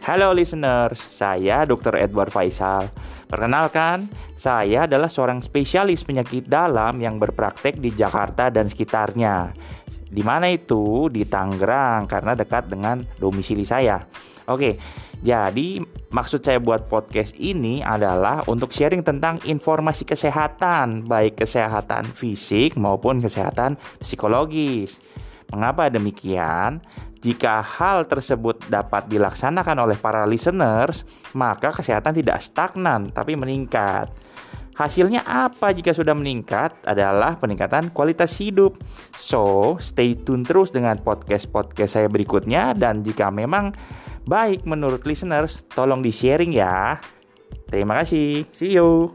Halo listeners, saya Dr. Edward Faisal. Perkenalkan, saya adalah seorang spesialis penyakit dalam yang berpraktek di Jakarta dan sekitarnya. Di mana itu? Di Tangerang karena dekat dengan domisili saya. Oke, jadi maksud saya buat podcast ini adalah untuk sharing tentang informasi kesehatan, baik kesehatan fisik maupun kesehatan psikologis. Mengapa demikian? Jika hal tersebut dapat dilaksanakan oleh para listeners, maka kesehatan tidak stagnan tapi meningkat. Hasilnya apa jika sudah meningkat? Adalah peningkatan kualitas hidup. So, stay tune terus dengan podcast-podcast saya berikutnya dan jika memang baik menurut listeners, tolong di-sharing ya. Terima kasih. See you.